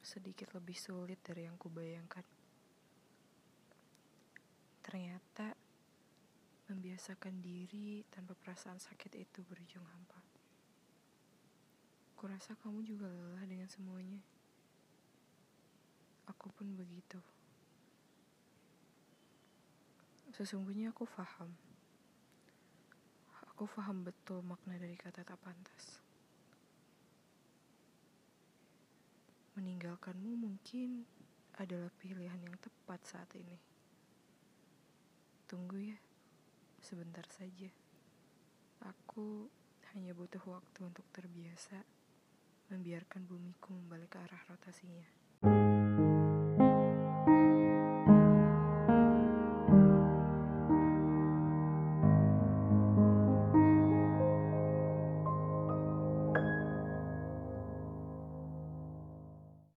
sedikit lebih sulit dari yang kubayangkan. Ternyata membiasakan diri tanpa perasaan sakit itu berujung hampa. Kurasa kamu juga lelah dengan semuanya. Aku pun begitu. Sesungguhnya aku faham. Aku faham betul makna dari kata tak pantas. Meninggalkanmu mungkin adalah pilihan yang tepat saat ini. Tunggu ya, sebentar saja. Aku hanya butuh waktu untuk terbiasa membiarkan bumiku membalik ke arah rotasinya.